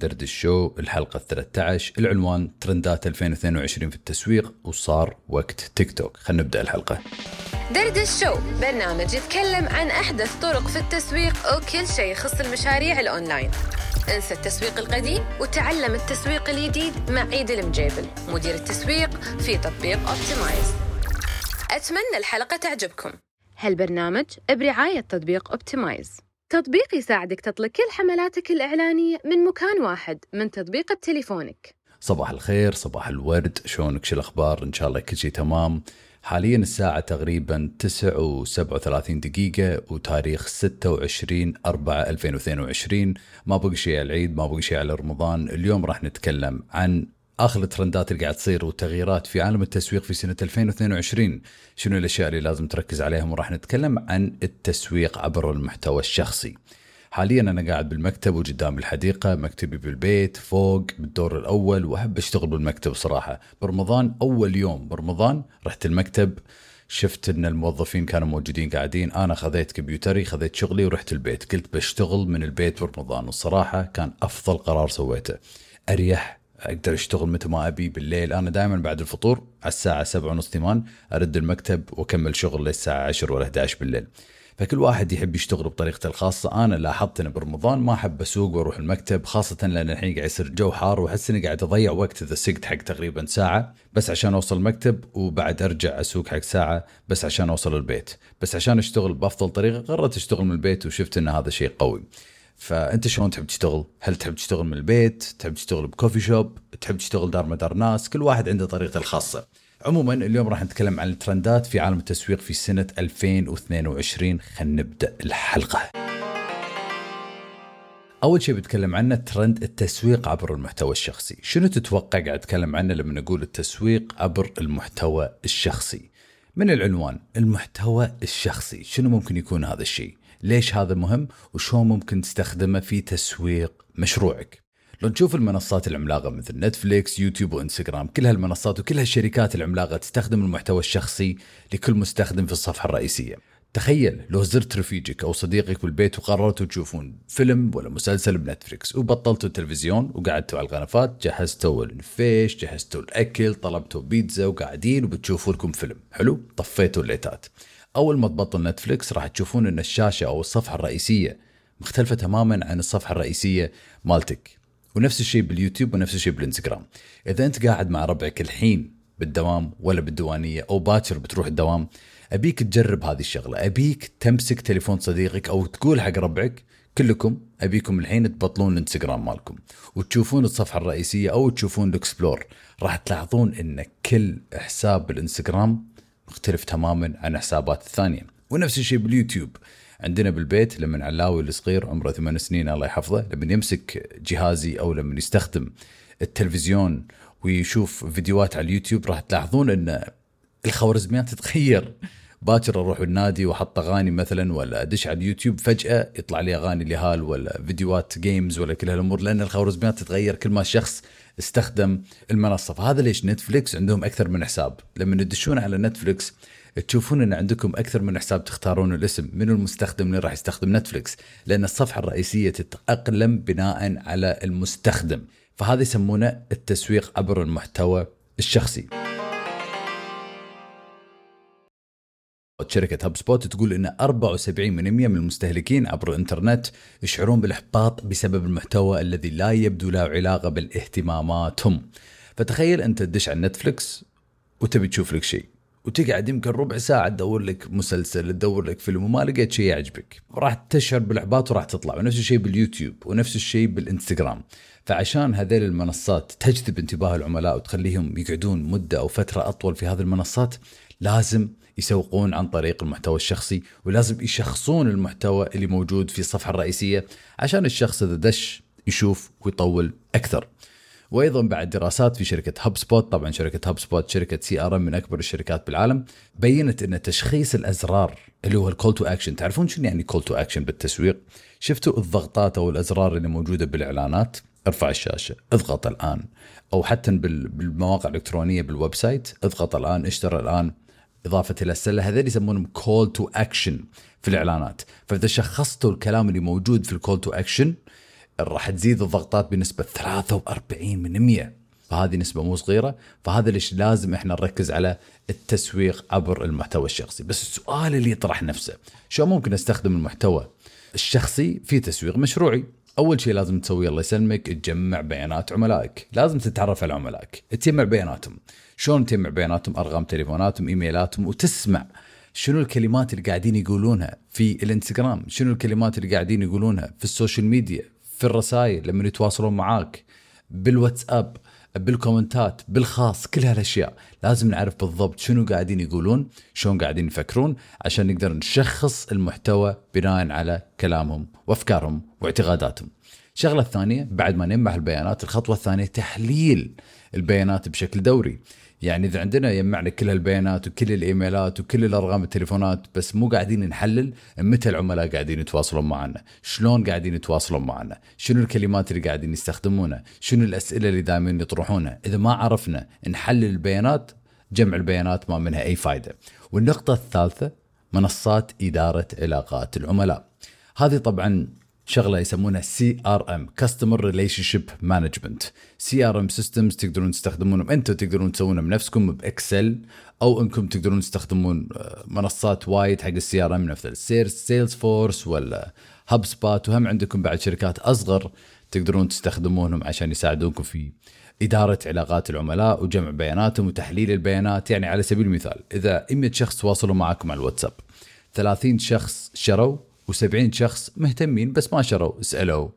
دردش شو الحلقة 13 العنوان ترندات 2022 في التسويق وصار وقت تيك توك. خلينا نبدأ الحلقة. دردش شو برنامج يتكلم عن أحدث طرق في التسويق وكل شيء يخص المشاريع الأونلاين. انسى التسويق القديم وتعلم التسويق الجديد مع عيد المجيبل مدير التسويق في تطبيق اوبتمايز أتمنى الحلقة تعجبكم. هالبرنامج برعاية تطبيق اوبتمايز تطبيق يساعدك تطلق كل حملاتك الإعلانية من مكان واحد من تطبيق تليفونك صباح الخير صباح الورد شلونك؟ شو الأخبار؟ إن شاء الله كل شيء تمام. حاليا الساعة تقريبا 9 و 37 دقيقة وتاريخ 26 4 2022 ما بقي شيء على العيد ما بقي شيء على رمضان. اليوم راح نتكلم عن اخر الترندات اللي قاعد تصير والتغييرات في عالم التسويق في سنة 2022 شنو الأشياء اللي لازم تركز عليهم؟ وراح نتكلم عن التسويق عبر المحتوى الشخصي. حاليا أنا قاعد بالمكتب وقدام الحديقة مكتبي بالبيت فوق بالدور الأول وأحب أشتغل بالمكتب صراحة. برمضان أول يوم برمضان رحت المكتب شفت إن الموظفين كانوا موجودين قاعدين. أنا خذيت كمبيوتري خذيت شغلي ورحت البيت. قلت بشتغل من البيت برمضان والصراحه كان أفضل قرار سويته. أريح أقدر أشتغل متى ما أبي بالليل. أنا دائما بعد الفطور على الساعة 7 ونص 8 أرد المكتب وأكمل شغل للساعه 10 ولا 11 بالليل. فكل واحد يحب يشتغل بطريقته الخاصة. أنا لاحظت أن برمضان ما أحب أسوق وأروح المكتب خاصة لأن الحين قاعد يصير الجو حار وأحس إني قاعد أضيع وقت إذا سقت حق تقريبا ساعة بس عشان أوصل المكتب وبعد أرجع أسوق حق ساعة بس عشان أوصل البيت. بس عشان أشتغل بأفضل طريقة قررت أشتغل من البيت وشفت أن هذا شيء قوي. فأنت شلون تحب تشتغل؟ هل تحب تشتغل من البيت؟ تحب تشتغل بكوفي شوب؟ تحب تشتغل دار مدار ناس؟ كل واحد عنده طريقته الخاصة. عموما اليوم راح نتكلم عن الترندات في عالم التسويق في سنة 2022 خلينا نبدأ الحلقة. أول شيء بتكلم عنه ترند التسويق عبر المحتوى الشخصي، شنو تتوقع قاعد أتكلم عنه لما نقول التسويق عبر المحتوى الشخصي؟ من العنوان المحتوى الشخصي، شنو ممكن يكون هذا الشيء؟ ليش هذا مهم وشلون ممكن تستخدمه في تسويق مشروعك. لو نشوف المنصات العملاقة مثل نتفليكس يوتيوب وإنستغرام كل هالمنصات وكل هالشركات العملاقة تستخدم المحتوى الشخصي لكل مستخدم في الصفحة الرئيسية. تخيل لو زرت رفيجك أو صديقك بالبيت وقررتوا تشوفون فيلم ولا مسلسل بنتفليكس وبطلتوا التلفزيون وقعدتوا على القنفات جهزتوا النفيش جهزتوا الأكل طلبتوا بيتزا وقاعدين وبتشوفوا لكم فيلم. حلو؟ طفيتوا الليتات. أول ما تبطل نتفلكس راح تشوفون إن الشاشة أو الصفحة الرئيسية مختلفة تماما عن الصفحة الرئيسية مالتك. ونفس الشيء باليوتيوب ونفس الشيء بالإنستغرام. إذا أنت قاعد مع ربعك الحين بالدوام ولا بالديوانية أو باكر بتروح الدوام أبيك تجرب هذه الشغلة. أبيك تمسك تليفون صديقك أو تقول حق ربعك كلكم أبيكم الحين تبطلون الإنستغرام مالكم. وتشوفون الصفحة الرئيسية أو تشوفون ال explore. راح تلاحظون إن كل حساب بالإنستغرام مختلف تماما عن حسابات الثانية. ونفس الشيء باليوتيوب. عندنا بالبيت لما علاوي الصغير عمره ثمان سنين الله يحفظه لما يمسك جهازي أو لما يستخدم التلفزيون ويشوف فيديوهات على اليوتيوب راح تلاحظون إن الخوارزميات تتغير. باكر أروح النادي وأحط أغاني مثلا ولا أدش على اليوتيوب فجأة يطلع لي أغاني يهال ولا فيديوهات games ولا كل هالأمور لأن الخوارزميات تتغير. كل ما الشخص استخدم المنصة. فهذا ليش نتفليكس عندهم أكثر من حساب. لما تدشون على نتفليكس تشوفون إن عندكم أكثر من حساب تختارون الاسم. من المستخدم؟ اللي راح يستخدم نتفليكس؟ لأن الصفحة الرئيسية تتأقلم بناء على المستخدم. فهذا يسمونه التسويق عبر المحتوى الشخصي. شركة هاب سبوت تقول إن 74% من المستهلكين عبر الإنترنت يشعرون بالإحباط بسبب المحتوى الذي لا يبدو له علاقة بالاهتماماتهم. فتخيل أنت تدش على نتفلكس وتبي تشوف لك شيء وتقعد يمكن ربع ساعة تدور لك مسلسل تدور لك فيلم وما لقيت شيء يعجبك. راح تشعر بالإحباط وراح تطلع ونفس الشيء باليوتيوب ونفس الشيء بالإنستغرام. فعشان هذيل المنصات تجذب انتباه العملاء وتخليهم يقعدون مدة أو فترة أطول في هذه المنصات لازم يسوقون عن طريق المحتوى الشخصي ولازم يشخصون المحتوى اللي موجود في الصفحة الرئيسية عشان الشخص إذا دش يشوف ويطول أكثر. وأيضا بعد دراسات في شركة هاب سبوت طبعا شركة هاب سبوت شركة CRM من أكبر الشركات بالعالم بينت إن تشخيص الأزرار اللي هو ال call to action تعرفون شنو يعني call to action بالتسويق؟ شفتوا الضغطات أو الأزرار اللي موجودة بالإعلانات؟ ارفع الشاشة اضغط الآن. أو حتى بالمواقع الإلكترونية بال website اضغط الآن اشترى الآن. إضافة إلى السلة هذول يسمونهم call to action في الإعلانات. فإذا شخصتوا الكلام اللي موجود في ال call to action راح تزيد الضغطات بنسبة 43 من 100 فهذه نسبة مو صغيرة. فهذا ليش لازم إحنا نركز على التسويق عبر المحتوى الشخصي. بس السؤال اللي يطرح نفسه شلون ممكن أستخدم المحتوى الشخصي في تسويق مشروعي؟ أول شيء لازم تسويه الله يسلمك تجمع بيانات عملائك. لازم تتعرف على عملائك. تجمع بياناتهم. شلون تجمع بياناتهم؟ أرقام تليفوناتهم إيميلاتهم وتسمع شنو الكلمات اللي قاعدين يقولونها في الإنستغرام شنو الكلمات اللي قاعدين يقولونها في ال social media في الرسائل لما يتواصلون معاك بالواتساب. بالكومنتات بالخاص كل هالأشياء. لازم نعرف بالضبط شنو قاعدين يقولون شلون قاعدين يفكرون عشان نقدر نشخص المحتوى بناء على كلامهم وأفكارهم واعتقاداتهم. الشغله الثانية بعد ما نجمع البيانات الخطوة الثانية تحليل البيانات بشكل دوري. يعني إذا عندنا وجمعنا كل البيانات وكل الإيميلات وكل الأرقام التليفونات بس مو قاعدين نحلل متى العملاء قاعدين يتواصلون معنا شلون قاعدين يتواصلون معنا شنو الكلمات اللي قاعدين يستخدمونها شنو الأسئلة اللي دائما يطرحونها. إذا ما عرفنا نحلل البيانات جمع البيانات ما منها أي فائده والنقطة الثالثة منصات إدارة علاقات العملاء. هذه طبعا شغلة يسمونها CRM customer relationship management CRM systems تقدرون تستخدمونهم. أنتم تقدرون تسوونهم بنفسكم بإكسل أو انكم تقدرون تستخدمون آه، منصات وايد حق ال CRM مثل سيلز فورس ولا هاب سبات وهم عندكم بعد شركات أصغر تقدرون تستخدمونهم عشان يساعدونكم في إدارة علاقات العملاء وجمع بياناتهم وتحليل البيانات. يعني على سبيل المثال إذا 100 شخص تواصلوا معكم على الواتساب 30 شخص شروا و70 شخص مهتمين بس ما شروا سألوا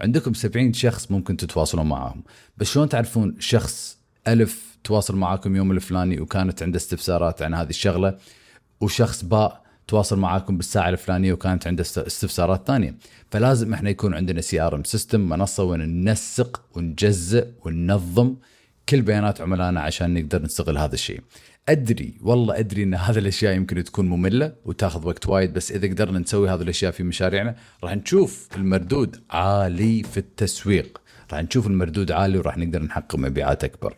عندكم 70 شخص ممكن تتواصلون معاهم. بس شلون تعرفون شخص ألف تواصل معاكم يوم الفلاني وكانت عنده استفسارات عن هذه الشغلة وشخص باء تواصل معاكم بالساعة الفلانية وكانت عنده استفسارات ثانية. فلازم إحنا يكون عندنا CRM system منصة وين ننسق ونجزء وننظم كل بيانات عملائنا عشان نقدر نستغل هذا الشيء. أدري والله أدري إن هذه الأشياء يمكن تكون مملة وتاخذ وقت وايد بس إذا قدرنا نسوي هذه الأشياء في مشاريعنا راح نشوف المردود عالي في التسويق. راح نشوف المردود عالي وراح نقدر نحقق مبيعات أكبر.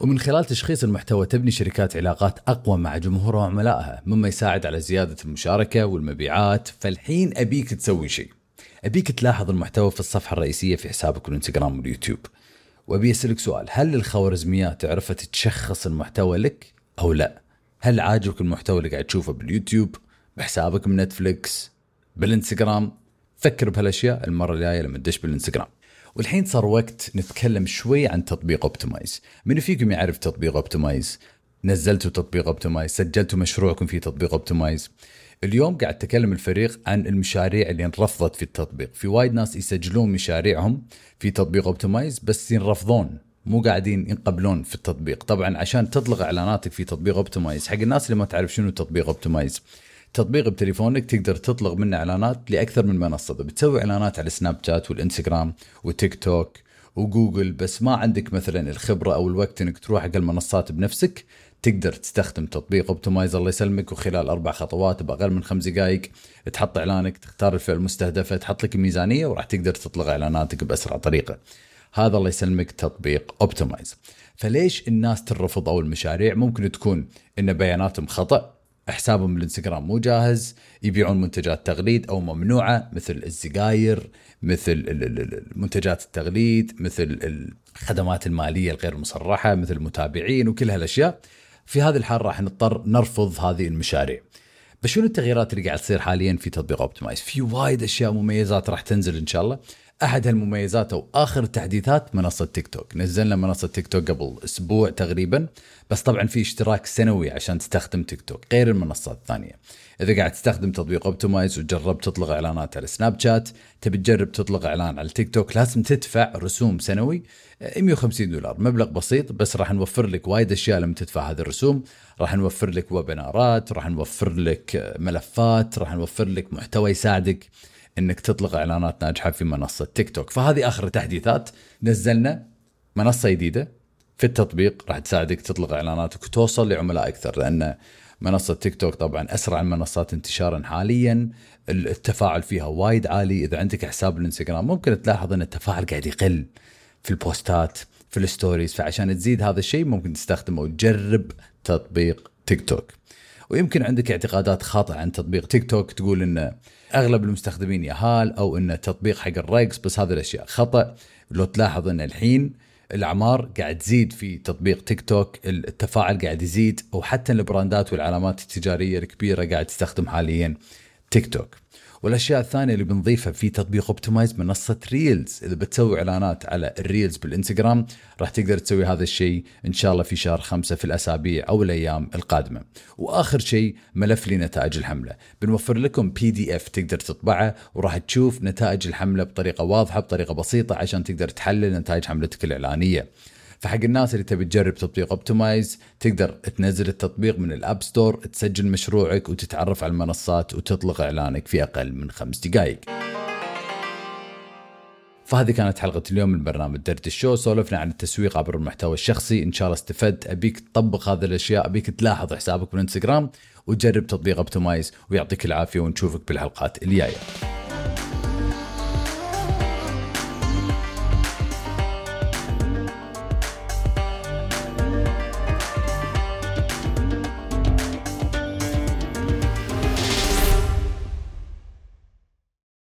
ومن خلال تشخيص المحتوى تبني شركات علاقات أقوى مع جمهورها وعملائها مما يساعد على زيادة المشاركة والمبيعات فالحين أبيك تسوي شيء. أبيك تلاحظ المحتوى في الصفحة الرئيسية في حسابك الإنستغرام واليوتيوب. وأبي أسألك سؤال. هل الخوارزميات عرفت تشخص المحتوى لك أو لا؟ هل عاجبك المحتوى اللي قاعد تشوفه باليوتيوب بحسابك من نتفليكس بالإنستغرام؟ فكر بهالأشياء المرة الجاية لما تدش بالإنستغرام. والحين صار وقت نتكلم شوي عن تطبيق Optimize من فيكم يعرف تطبيق Optimize نزلتوا تطبيق Optimize سجلتوا مشروعكم في تطبيق Optimize اليوم قاعد تكلم الفريق عن المشاريع اللي انرفضت في التطبيق. في وايد ناس يسجلون مشاريعهم في تطبيق Optimize بس ينرفضون مو قاعدين ينقبلون في التطبيق. طبعا عشان تطلق إعلاناتك في تطبيق Optimize حق الناس اللي ما تعرف شنو تطبيق Optimize تطبيق بتليفونك تقدر تطلق منه إعلانات لأكثر من منصة. بتسوي إعلانات على سناب شات والانستغرام وتيك توك وجوجل بس ما عندك مثلا الخبرة أو الوقت إنك تروح حق المنصات بنفسك. تقدر تستخدم تطبيق Optimize الله يسلمك وخلال أربع خطوات بأقل من خمس دقائق تحط إعلانك تختار الفئه المستهدفة تحط لك الميزانيه وراح تقدر تطلق إعلاناتك بأسرع طريقة. هذا الله يسلمك تطبيق Optimize. فليش الناس ترفض أو المشاريع ممكن تكون إن بياناتهم خطأ حسابهم بالإنستغرام مو جاهز يبيعون منتجات تقليد أو ممنوعة مثل السجاير مثل منتجات التقليد مثل الخدمات المالية الغير مصرحة مثل المتابعين وكل هالأشياء في هذه الحال راح نضطر نرفض هذه المشاريع. شنو التغييرات اللي قاعد تصير حاليا في تطبيق Optimize في وايد أشياء مميزات راح تنزل إن شاء الله. أحد هالمميزات أو آخر التحديثات منصة تيك توك. نزلنا منصة تيك توك قبل أسبوع تقريبا بس طبعا في اشتراك سنوي عشان تستخدم تيك توك غير المنصات الثانية. إذا قاعد تستخدم تطبيق Optimize وجربت تطلق إعلانات على سناب شات تبي تجرب تطلق إعلان على تيك توك لازم تدفع رسوم سنوي 150 دولار. مبلغ بسيط بس راح نوفر لك وايد أشياء لما تدفع هذه الرسوم. راح نوفر لك ويبنارات راح نوفر لك ملفات راح نوفر لك محتوى يساعدك. إنك تطلق إعلانات ناجحة في منصة تيك توك فهذه آخر التحديثات نزلنا منصة جديدة في التطبيق. راح تساعدك تطلق إعلاناتك وتوصل لعملاء أكثر لأن منصة تيك توك طبعا أسرع المنصات انتشارا حاليا. التفاعل فيها وايد عالي. إذا عندك حساب الإنستغرام ممكن تلاحظ إن التفاعل قاعد يقل في البوستات في ال stories. فعشان تزيد هذا الشيء ممكن تستخدم أو تجرب تطبيق تيك توك ويمكن عندك اعتقادات خاطئة عن تطبيق تيك توك تقول إن أغلب المستخدمين يهال أو إن تطبيق حق الرقص بس هذه الأشياء خطأ. لو تلاحظ إن الحين الأعمار قاعد تزيد في تطبيق تيك توك التفاعل قاعد يزيد وحتى البراندات والعلامات التجارية الكبيرة قاعد تستخدم حاليا. تيك توك والأشياء الثانية اللي بنضيفها في تطبيق Optimize منصة Reels إذا بتسوي إعلانات على ال Reels بالإنستغرام راح تقدر تسوي هذا الشيء إن شاء الله في شهر خمسة في الأسابيع أو الأيام القادمة. وآخر شيء ملف لنتائج الحملة. بنوفر لكم PDF تقدر تطبعه وراح تشوف نتائج الحملة بطريقة واضحة بطريقة بسيطة عشان تقدر تحلل نتائج حملتك الإعلانية. فحق الناس اللي تبي تجرب تطبيق Optimize تقدر تنزل التطبيق من ال App Store تسجل مشروعك وتتعرف على المنصات وتطلق إعلانك في أقل من خمس دقائق فهذه كانت حلقة اليوم من برنامج درد الشو. سولفنا عن التسويق عبر المحتوى الشخصي. إن شاء الله استفدت. أبيك تطبق هذه الأشياء. أبيك تلاحظ حسابك بالإنستغرام وتجرب تطبيق اوبتمايز ويعطيك العافية ونشوفك بالحلقات الجاية.